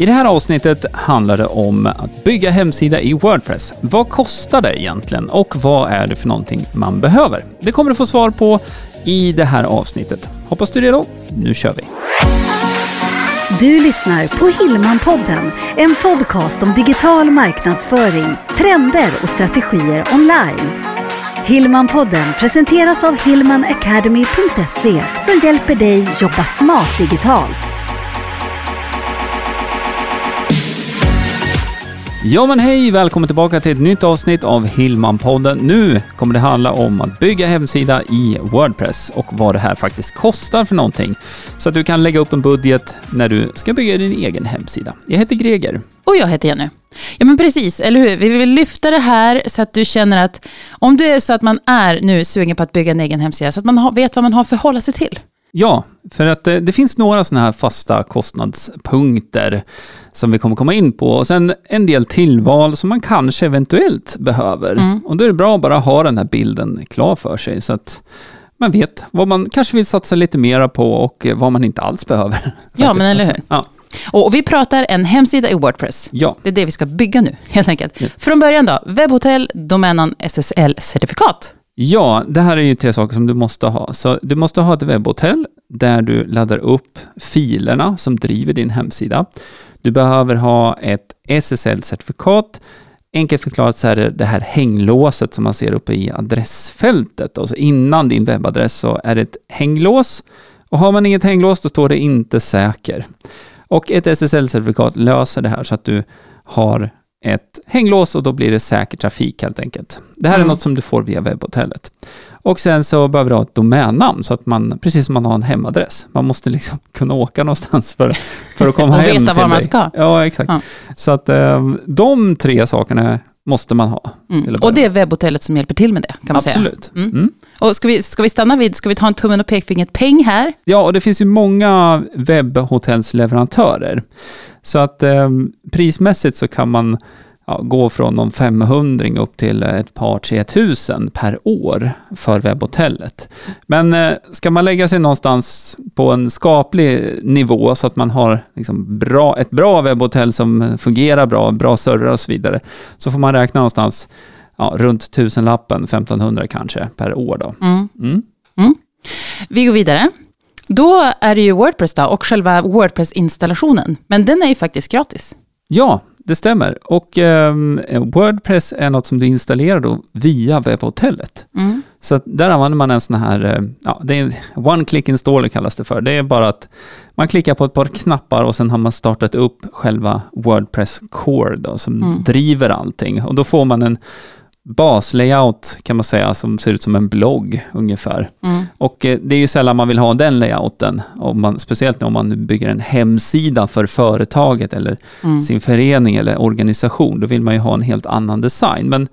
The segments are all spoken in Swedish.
I det här avsnittet handlar det om att bygga hemsida i Wordpress. Vad kostar det egentligen och vad är det för någonting man behöver? Det kommer du få svar på i det här avsnittet. Hoppas du är redo. Nu kör vi! Du lyssnar på Hillmanpodden, en podcast om digital marknadsföring, trender och strategier online. Hillmanpodden presenteras av hillmanacademy.se som hjälper dig jobba smart digitalt. Ja men hej, välkommen tillbaka till ett nytt avsnitt av Hillman-podden. Nu kommer det handla om att bygga hemsida i Wordpress och vad det här faktiskt kostar för någonting. Så att du kan lägga upp en budget när du ska bygga din egen hemsida. Jag heter Greger. Och jag heter Jenny. Ja men precis, eller hur? Vi vill lyfta det här så att du känner att om det är så att man är nu sugen på att bygga en egen hemsida, så att man vet vad man har att förhålla sig till. Ja, för att det, det finns några sådana här fasta kostnadspunkter som vi kommer komma in på och sen en del tillval som man kanske eventuellt behöver. Mm. Och då är det bra att bara ha den här bilden klar för sig så att man vet vad man kanske vill satsa lite mera på och vad man inte alls behöver. Ja, men eller hur? Ja, Och, vi pratar en hemsida i Wordpress. ja. Det är det vi ska bygga nu, helt enkelt. Ja. Från början då, webbhotell, domännamn, SSL-certifikat. Ja, det här är ju tre saker som du måste ha. Så du måste ha ett webbhotell där du laddar upp filerna som driver din hemsida. Du behöver ha ett SSL-certifikat. Enkelt förklarat så är det det här hänglåset som man ser uppe i adressfältet. Alltså innan din webbadress så är det ett hänglås. Och har man inget hänglås då står det inte säker. Och ett SSL-certifikat löser det här så att du har ett hänglås och då blir det säker trafik helt enkelt. Det här är Mm. något som du får via webbhotellet. Och sen så behöver du ha ett domännamn så att man, precis som man har en hemadress, man måste liksom kunna åka någonstans för, för att komma Och hem veta till var man ska. Ja, exakt. Ja. Så att eh, de tre sakerna måste man ha. Mm. Och det är webbhotellet som hjälper till med det, kan man säga. Absolut. Mm. Mm. Och ska vi, ska vi stanna vid, ska vi ta en tummen och pekfingret peng här? Ja, och det finns ju många webbhotellsleverantörer. Så att eh, prismässigt så kan man ja, gå från någon 500 upp till ett par 3000 per år för webbhotellet. Men eh, ska man lägga sig någonstans på en skaplig nivå så att man har liksom bra, ett bra webbhotell som fungerar bra, bra servrar och så vidare, så får man räkna någonstans ja, runt tusenlappen, 1500 kanske per år då. Mm. Mm. Vi går vidare. Då är det ju Wordpress då, och själva Wordpress-installationen. Men den är ju faktiskt gratis. Ja, det stämmer. Och ehm, Wordpress är något som du installerar då via webbhotellet. Mm. Så där använder man en sån här, eh, ja, det är en one-click installer kallas det för. Det är bara att man klickar på ett par knappar och sen har man startat upp själva Wordpress Core då, som Mm. driver allting. Och då får man en baslayout kan man säga som ser ut som en blogg ungefär. Mm. Och eh, det är ju sällan man vill ha den layouten, om man, speciellt om man bygger en hemsida för företaget eller Mm. sin förening eller organisation. Då vill man ju ha en helt annan design. Men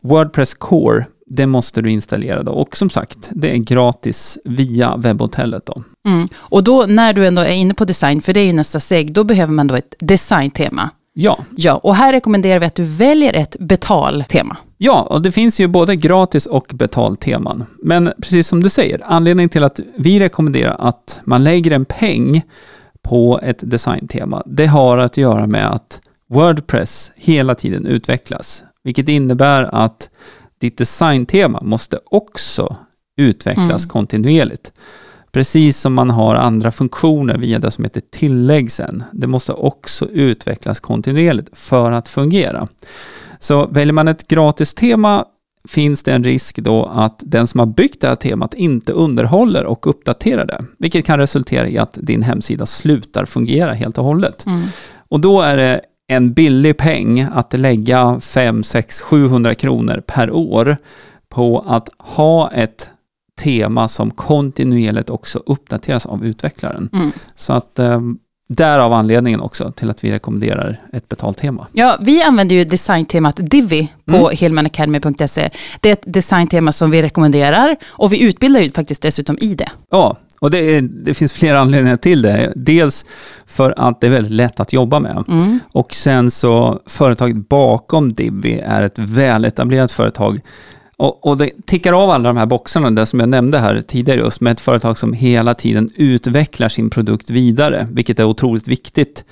Wordpress Core, det måste du installera då. Och som sagt, det är gratis via webbhotellet då. Mm. Och då när du ändå är inne på design, för det är ju nästa steg, då behöver man då ett designtema. Ja, Ja, och här rekommenderar vi att du väljer ett betaltema. ja, och det finns ju både gratis och betalteman. Men precis som du säger, anledningen till att vi rekommenderar att man lägger en peng på ett designtema, det har att göra med att Wordpress hela tiden utvecklas. Vilket innebär att ditt designtema måste också utvecklas Mm. kontinuerligt. Precis som man har andra funktioner via det som heter tillägg sen. Det måste också utvecklas kontinuerligt för att fungera. Så väljer man ett gratis tema finns det en risk då att den som har byggt det här temat inte underhåller och uppdaterar det. Vilket kan resultera i att din hemsida slutar fungera helt och hållet. Mm. Och då är det en billig peng att lägga 5, 6, 700 kronor per år på att ha ett tema som kontinuerligt också uppdateras av utvecklaren. Mm. Så att eh, därav anledningen också till att vi rekommenderar ett betaltema. Ja, vi använder ju designtemat Divi på Mm. hillmanacademy.se. Det är ett designtema som vi rekommenderar och vi utbildar ju faktiskt dessutom i det. Ja, och det, är, det finns flera anledningar till det. Dels för att det är väldigt lätt att jobba med. Mm. Och sen så företaget bakom Divi är ett väletablerat företag och, och det tickar av alla de här boxarna, det som jag nämnde här tidigare just, med ett företag som hela tiden utvecklar sin produkt vidare, vilket är otroligt viktigt.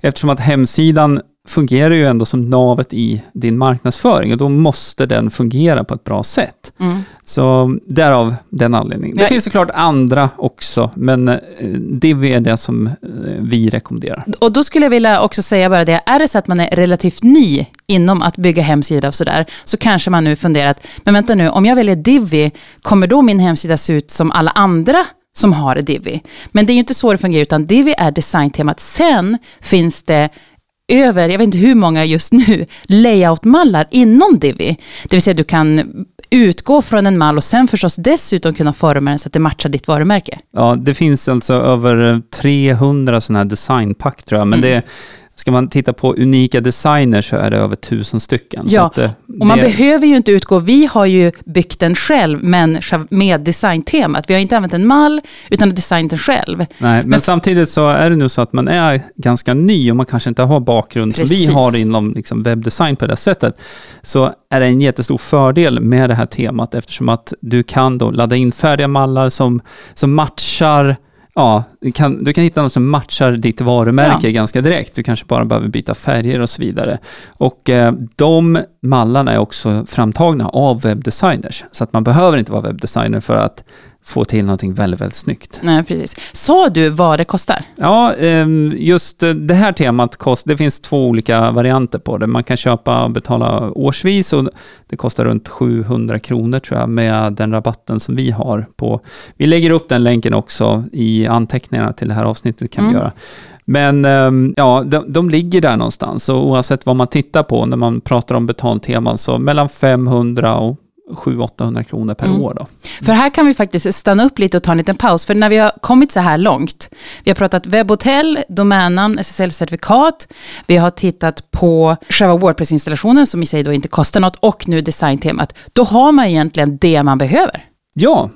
Eftersom att hemsidan fungerar ju ändå som navet i din marknadsföring och då måste den fungera på ett bra sätt. Mm. Så därav den anledningen. Det Ja. finns såklart andra också, men eh, Divi är det som eh, vi rekommenderar. Och då skulle jag vilja också säga bara det, är det så att man är relativt ny inom att bygga hemsida och sådär, så kanske man nu funderar att, men vänta nu, om jag väljer Divi, kommer då min hemsida se ut som alla andra som har Divi? Men det är ju inte så det fungerar, utan Divi är designtemat. Sen finns det över, jag vet inte hur många just nu, layoutmallar inom Divi. Det vill säga du kan utgå från en mall och sen förstås dessutom kunna forma den så att det matchar ditt varumärke. Ja, det finns alltså över 300 sådana här designpack tror jag, men Mm. det Ska man titta på unika designers så är det över tusen stycken. Ja, att, eh, Och man det- behöver ju inte utgå, vi har ju byggt den själv, men med designtemat. Vi har inte använt en mall, utan designat den själv. Nej, men, Men- samtidigt så är det nu så att man är ganska ny och man kanske inte har bakgrund som vi har inom liksom webbdesign på det sättet. Så är det en jättestor fördel med det här temat eftersom att du kan då ladda in färdiga mallar som, som matchar Ja, du kan, du kan hitta något som matchar ditt varumärke Ja. ganska direkt. Du kanske bara behöver byta färger och så vidare. Och eh, de mallarna är också framtagna av webbdesigners. Så att man behöver inte vara webbdesigner för att få till någonting väldigt, väldigt snyggt. Nej, precis. Sa du vad det kostar? Ja, ehm, just eh, det här temat, kost, det finns två olika varianter på det. Man kan köpa och betala årsvis och det kostar runt 700 kronor tror jag med den rabatten som vi har på. Vi lägger upp den länken också i anteckningarna till det här avsnittet kan vi Mm. göra. Men ehm, ja, de, de ligger där någonstans och oavsett vad man tittar på när man pratar om betalteman så mellan 500 och 700-800 kronor per Mm. år då. För här kan vi faktiskt stanna upp lite och ta en liten paus. För när vi har kommit så här långt, vi har pratat webbhotell, domännamn, SSL-certifikat, vi har tittat på själva Wordpress-installationen som i sig då inte kostar något och nu designtemat. Då har man egentligen det man behöver. Ja,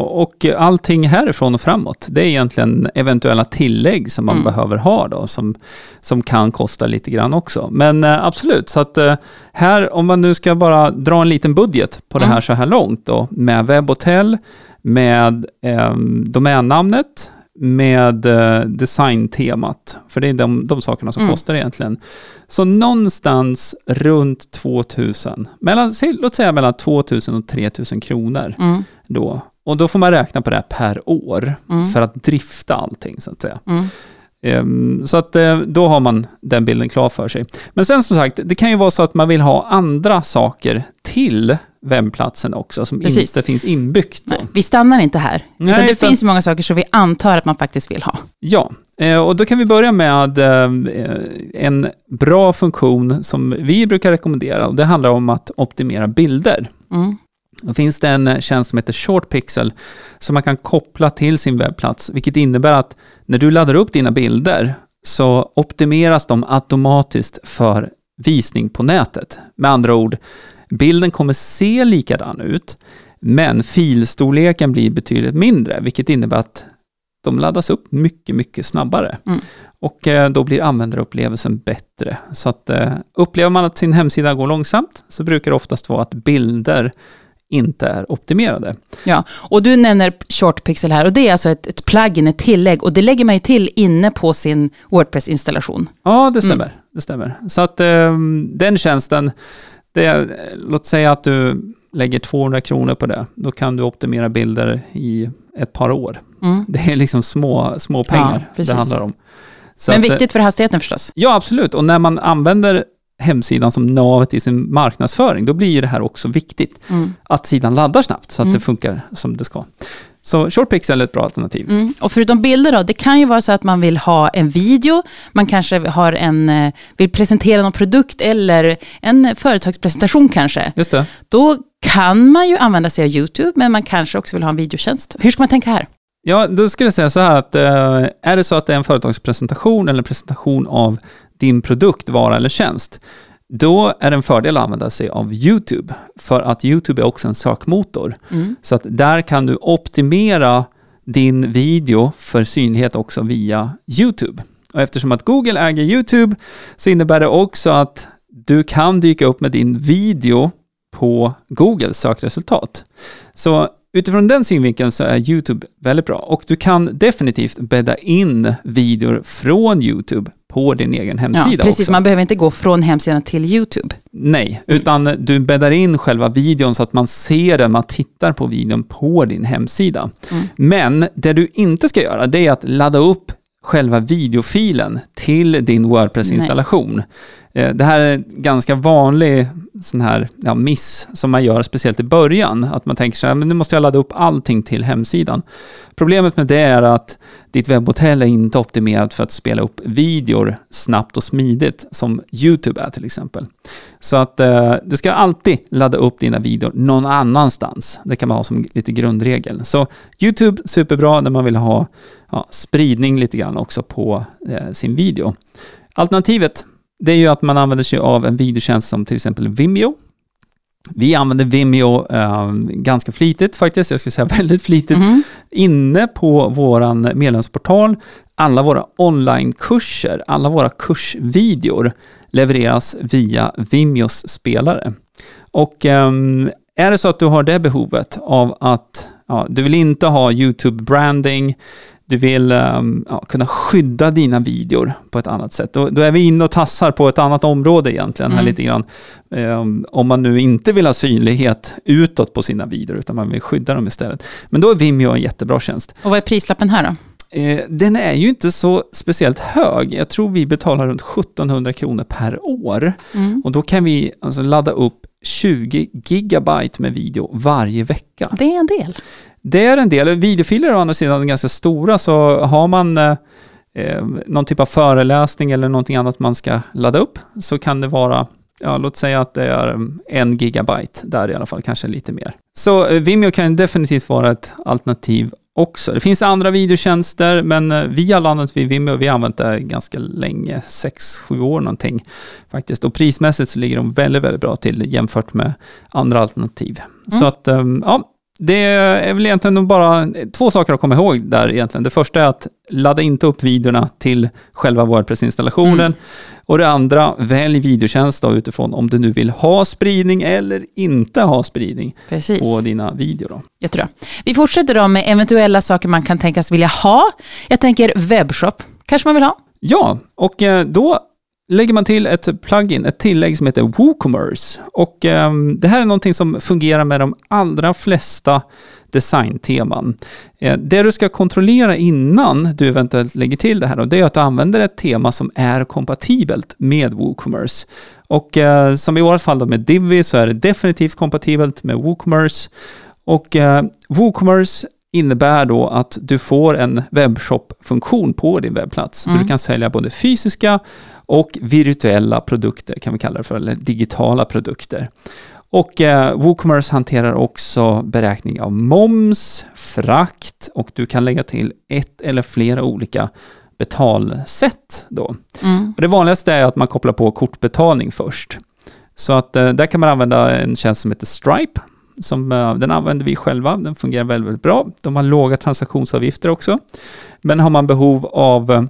och allting härifrån och framåt, det är egentligen eventuella tillägg som man Mm. behöver ha då, som, som kan kosta lite grann också. Men eh, absolut, så att eh, här, om man nu ska bara dra en liten budget på det här Mm. så här långt då, med webbhotell, med eh, domännamnet, med eh, designtemat, för det är de, de sakerna som Mm. kostar egentligen. Så någonstans runt 2000, mellan, låt säga mellan 2000 och 3000 kronor Mm. då. Och då får man räkna på det per år Mm. för att drifta allting så att säga. Ehm, Så att eh, då har man den bilden klar för sig. Men sen som sagt, det kan ju vara så att man vill ha andra saker till webbplatsen också som Precis. inte finns inbyggt. Nej, vi stannar inte här. Nej, utan det utan- finns många saker som vi antar att man faktiskt vill ha. Ja, eh, och då kan vi börja med eh, en bra funktion som vi brukar rekommendera och det handlar om att optimera bilder. Mm. Då finns det en tjänst som heter ShortPixel som man kan koppla till sin webbplats, vilket innebär att när du laddar upp dina bilder så optimeras de automatiskt för visning på nätet. Med andra ord, bilden kommer se likadan ut, men filstorleken blir betydligt mindre, vilket innebär att de laddas upp mycket, mycket snabbare. Mm. Och eh, då blir användarupplevelsen bättre. Så att eh, upplever man att sin hemsida går långsamt så brukar det oftast vara att bilder inte är optimerade. Ja, och du nämner ShortPixel här och det är alltså ett, ett plugin, ett tillägg och det lägger man ju till inne på sin Wordpress-installation. Ja, det stämmer. Det stämmer. Så att eh, den tjänsten, det låt säga att du lägger 200 kronor på det, då kan du optimera bilder i ett par år. Mm. Det är liksom små, små Ja, pengar precis. det handlar om. Så Men att, eh, viktigt för hastigheten förstås. Ja, absolut. Och när man använder hemsidan som navet i sin marknadsföring, då blir ju det här också viktigt. Mm. Att sidan laddar snabbt så att Mm. det funkar som det ska. Så ShortPixel är ett bra alternativ. Mm. Och förutom bilder då, det kan ju vara så att man vill ha en video, man kanske har en, eh, vill presentera någon produkt eller en företagspresentation kanske. Just det. Då kan man ju använda sig av YouTube, men man kanske också vill ha en videotjänst. Hur ska man tänka här? Ja, då skulle jag säga så här att eh, är det så att det är en företagspresentation eller presentation av din produkt, vara eller tjänst, då är det en fördel att använda sig av YouTube. För att YouTube är också en sökmotor. Mm. Så att där kan du optimera din video för synlighet också via YouTube. Och eftersom att Google äger YouTube så innebär det också att du kan dyka upp med din video på Googles sökresultat. Så utifrån den synvinkeln så är YouTube väldigt bra och du kan definitivt bädda in videor från YouTube på din egen hemsida Ja, precis, också. man behöver inte gå från hemsidan till YouTube. Nej, utan du bäddar in själva videon så att man ser den, man tittar på videon på din hemsida. Mm. Men det du inte ska göra, det är att ladda upp själva videofilen till din Wordpress-installation. Eh, det här är en ganska vanlig sån här ja, miss som man gör, speciellt i början. Att man tänker så här, men nu måste jag ladda upp allting till hemsidan. Problemet med det är att ditt webbhotell är inte optimerat för att spela upp videor snabbt och smidigt, som YouTube är till exempel. Så att eh, du ska alltid ladda upp dina videor någon annanstans. Det kan man ha som lite grundregel. Så YouTube, superbra när man vill ha ja, spridning lite grann också på eh, sin video. Alternativet, det är ju att man använder sig av en videotjänst som till exempel Vimeo. Vi använder Vimeo eh, ganska flitigt faktiskt, jag skulle säga väldigt flitigt, Mhm. inne på våran medlemsportal. Alla våra onlinekurser, alla våra kursvideor levereras via Vimeos spelare. Och ehm, är det så att du har det behovet av att ja, du vill inte ha YouTube-branding, du vill ehm, ja, kunna skydda dina videor på ett annat sätt. Då, då är vi inne och tassar på ett annat område egentligen här Mm. lite grann. Ehm, om man nu inte vill ha synlighet utåt på sina videor, utan man vill skydda dem istället. Men då är Vimeo en jättebra tjänst. Och vad är prislappen här då? Eh, den är ju inte så speciellt hög. Jag tror vi betalar runt 1700 kronor per år. Mm. Och då kan vi alltså ladda upp 20 gigabyte med video varje vecka. Det är en del. Det är en del. Videofiler är å andra sidan ganska stora, så har man eh, eh, någon typ av föreläsning eller någonting annat man ska ladda upp, så kan det vara, ja, låt säga att det är mm, en gigabyte där i alla fall, kanske lite mer. Så eh, Vimeo kan definitivt vara ett alternativ också. Det finns andra videotjänster, men eh, vi har landat vid Vimeo. Vi har använt det ganska länge, 6-7 år någonting faktiskt. Och prismässigt så ligger de väldigt, väldigt bra till jämfört med andra alternativ. Så Mm. att, ehm, ja, det är väl egentligen bara två saker att komma ihåg där egentligen. Det första är att ladda inte upp videorna till själva Wordpress-installationen. Mm. Och det andra, välj videotjänst då utifrån om du nu vill ha spridning eller inte ha spridning Precis. på dina videor. Då. Jättebra. Vi fortsätter då med eventuella saker man kan tänkas vilja ha. Jag tänker webbshop. Kanske man vill ha? Ja, och eh, då lägger man till ett plugin, ett tillägg som heter WooCommerce. Och eh, det här är någonting som fungerar med de allra flesta designteman. Eh, det du ska kontrollera innan du eventuellt lägger till det här då, det är att du använder ett tema som är kompatibelt med WooCommerce. Och eh, som i vårt fall då med Divi så är det definitivt kompatibelt med WooCommerce. Och eh, WooCommerce innebär då att du får en webbshop-funktion på din webbplats. Så Mm. du kan sälja både fysiska och virtuella produkter, kan vi kalla det för, eller digitala produkter. Och eh, WooCommerce hanterar också beräkning av moms, frakt och du kan lägga till ett eller flera olika betalsätt då. Mm. Och det vanligaste är att man kopplar på kortbetalning först. Så att eh, där kan man använda en tjänst som heter Stripe. Som, eh, den använder vi själva, den fungerar väldigt, väldigt bra. De har låga transaktionsavgifter också. Men har man behov av eh,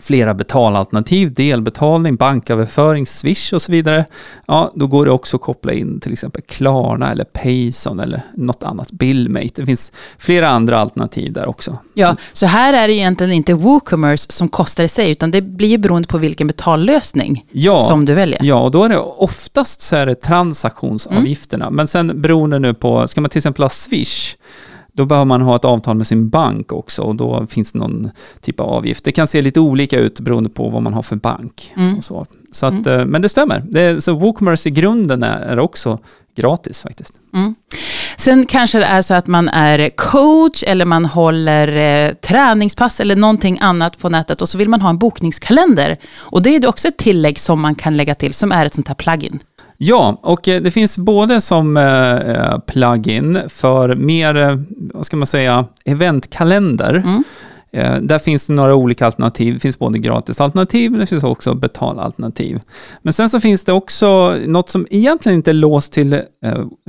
flera betalalternativ, delbetalning, banköverföring, Swish och så vidare, ja, då går det också att koppla in till exempel Klarna eller Payson eller något annat, Billmate. Det finns flera andra alternativ där också. Ja, så här är det egentligen inte WooCommerce som kostar i sig, utan det blir beroende på vilken betallösning Ja, som du väljer. Ja, och då är det oftast så är det transaktionsavgifterna. Men sen beroende nu på, ska man till exempel ha Swish, då behöver man ha ett avtal med sin bank också och då finns det någon typ av avgift. Det kan se lite olika ut beroende på vad man har för bank. Mm. Och så. Så att, eh, Men det stämmer. Det är, så WooCommerce i grunden är, är också gratis faktiskt. Mm. Sen kanske det är så att man är coach eller man håller eh, träningspass eller någonting annat på nätet och så vill man ha en bokningskalender. Och det är också ett tillägg som man kan lägga till som är ett sånt här plugin. Ja, och eh, det finns både som eh, eh, plugin för mer, vad ska man säga, eventkalender. Mm. Eh, där finns det några olika alternativ. Det finns både gratisalternativ, men det finns också betalalternativ. Men sen så finns det också något som egentligen inte är låst till eh,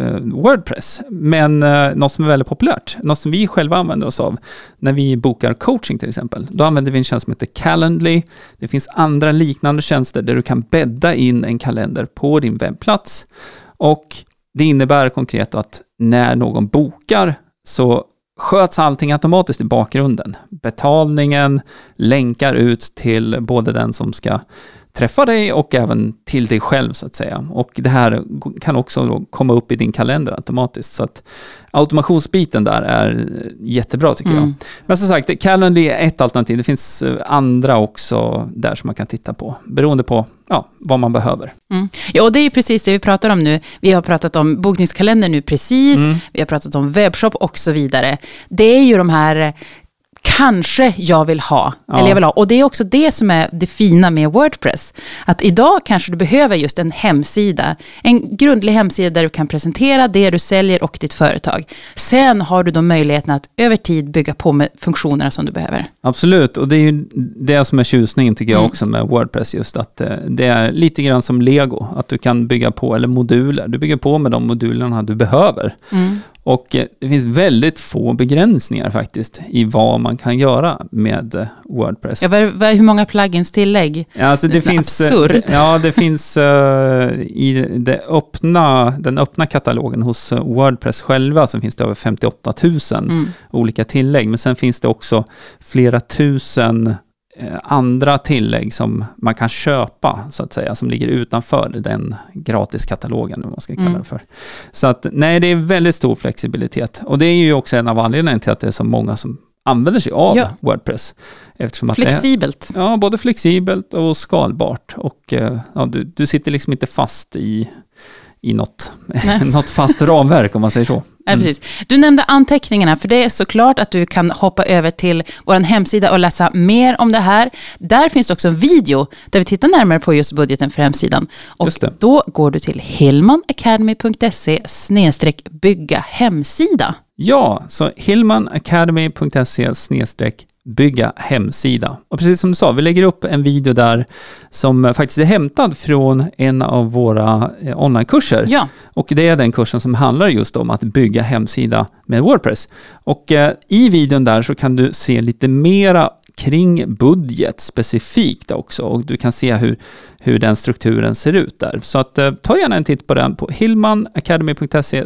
eh, Wordpress, men eh, något som är väldigt populärt. Något som vi själva använder oss av när vi bokar coaching till exempel. Då använder vi en tjänst som heter Calendly. Det finns andra liknande tjänster där du kan bädda in en kalender på din webbplats. Och det innebär konkret att när någon bokar så sköts allting automatiskt i bakgrunden. Betalningen länkar ut till både den som ska träffa dig och även till dig själv så att säga. Och det här kan också komma upp i din kalender automatiskt. Så att automationsbiten där är jättebra tycker mm. jag. Men som sagt, Calendly är ett alternativ. Det finns eh, andra också där som man kan titta på, beroende på ja, vad man behöver. Mm. Ja, och det är ju precis det vi pratar om nu. Vi har pratat om bokningskalender nu precis, mm. vi har pratat om webbshop och så vidare. Det är ju de här kanske jag vill ha. Ja. Eller jag vill ha. Och det är också det som är det fina med Wordpress. Att idag kanske du behöver just en hemsida. En grundlig hemsida där du kan presentera det du säljer och ditt företag. Sen har du då möjligheten att över tid bygga på med funktionerna som du behöver. Absolut, och det är ju det som är tjusningen tycker jag mm. också med Wordpress. Just att eh, det är lite grann som Lego. Att du kan bygga på, eller moduler. Du bygger på med de modulerna du behöver. Mm. Och eh, det finns väldigt få begränsningar faktiskt i vad man kan göra med eh, Wordpress. Ja, hur många plugins tillägg? Ja, alltså det, det finns, eh, absurt. Ja, det finns uh, i det öppna, den öppna katalogen hos Wordpress själva så finns det över 58 000 mm. olika tillägg. Men sen finns det också flera tusen andra tillägg som man kan köpa, så att säga, som ligger utanför den gratiskatalogen, vad man ska kalla mm. det för. Så att nej, det är väldigt stor flexibilitet. Och det är ju också en av anledningarna till att det är så många som använder sig av ja. Wordpress. Eftersom flexibelt. Är, ja, både flexibelt och skalbart. Och eh, ja, du, du sitter liksom inte fast i i något, något fast ramverk om man säger så. Mm. Ja, precis. Du nämnde anteckningarna, för det är såklart att du kan hoppa över till vår hemsida och läsa mer om det här. Där finns också en video där vi tittar närmare på just budgeten för hemsidan. Och då går du till hillmanacademy.se bygga hemsida. Ja, så hillmanacademy.se bygga hemsida. Och precis som du sa, vi lägger upp en video där som faktiskt är hämtad från en av våra eh, onlinekurser. Ja. Och det är den kursen som handlar just om att bygga hemsida med Wordpress. Och eh, i videon där så kan du se lite mera kring budget specifikt också och du kan se hur, hur den strukturen ser ut där. Så att, eh, ta gärna en titt på den på hillmanacademy.se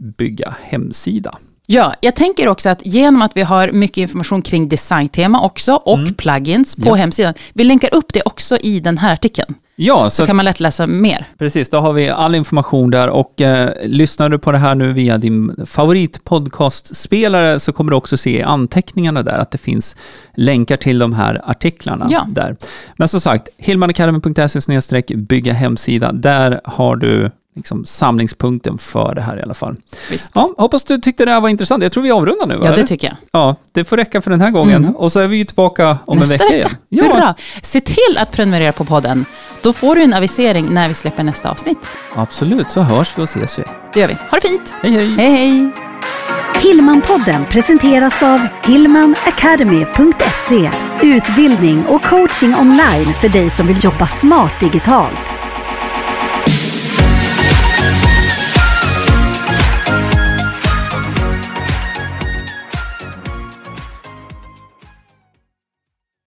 bygga hemsida. Ja, jag tänker också att genom att vi har mycket information kring designtema också och mm. plugins på ja. hemsidan, vi länkar upp det också i den här artikeln. Ja, så, så kan man lätt läsa mer. Precis, då har vi all information där och eh, lyssnar du på det här nu via din favoritpodcastspelare så kommer du också se i anteckningarna där att det finns länkar till de här artiklarna ja. där. Men som sagt, hillmanacademy.se bygga hemsida, där har du liksom samlingspunkten för det här i alla fall. Visst. Ja, hoppas du tyckte det här var intressant. Jag tror vi avrundar nu. Ja, det tycker jag. Ja, det får räcka för den här gången. Mm. Och så är vi tillbaka om nästa en vecka, vecka. igen. Ja. Bra. Se till att prenumerera på podden. Då får du en avisering när vi släpper nästa avsnitt. Absolut, så hörs vi och ses vi. Det gör vi. Ha det fint. Hej, hej. Hej, hej. Hillmanpodden presenteras av hillmanacademy.se Utbildning och coaching online för dig som vill jobba smart digitalt.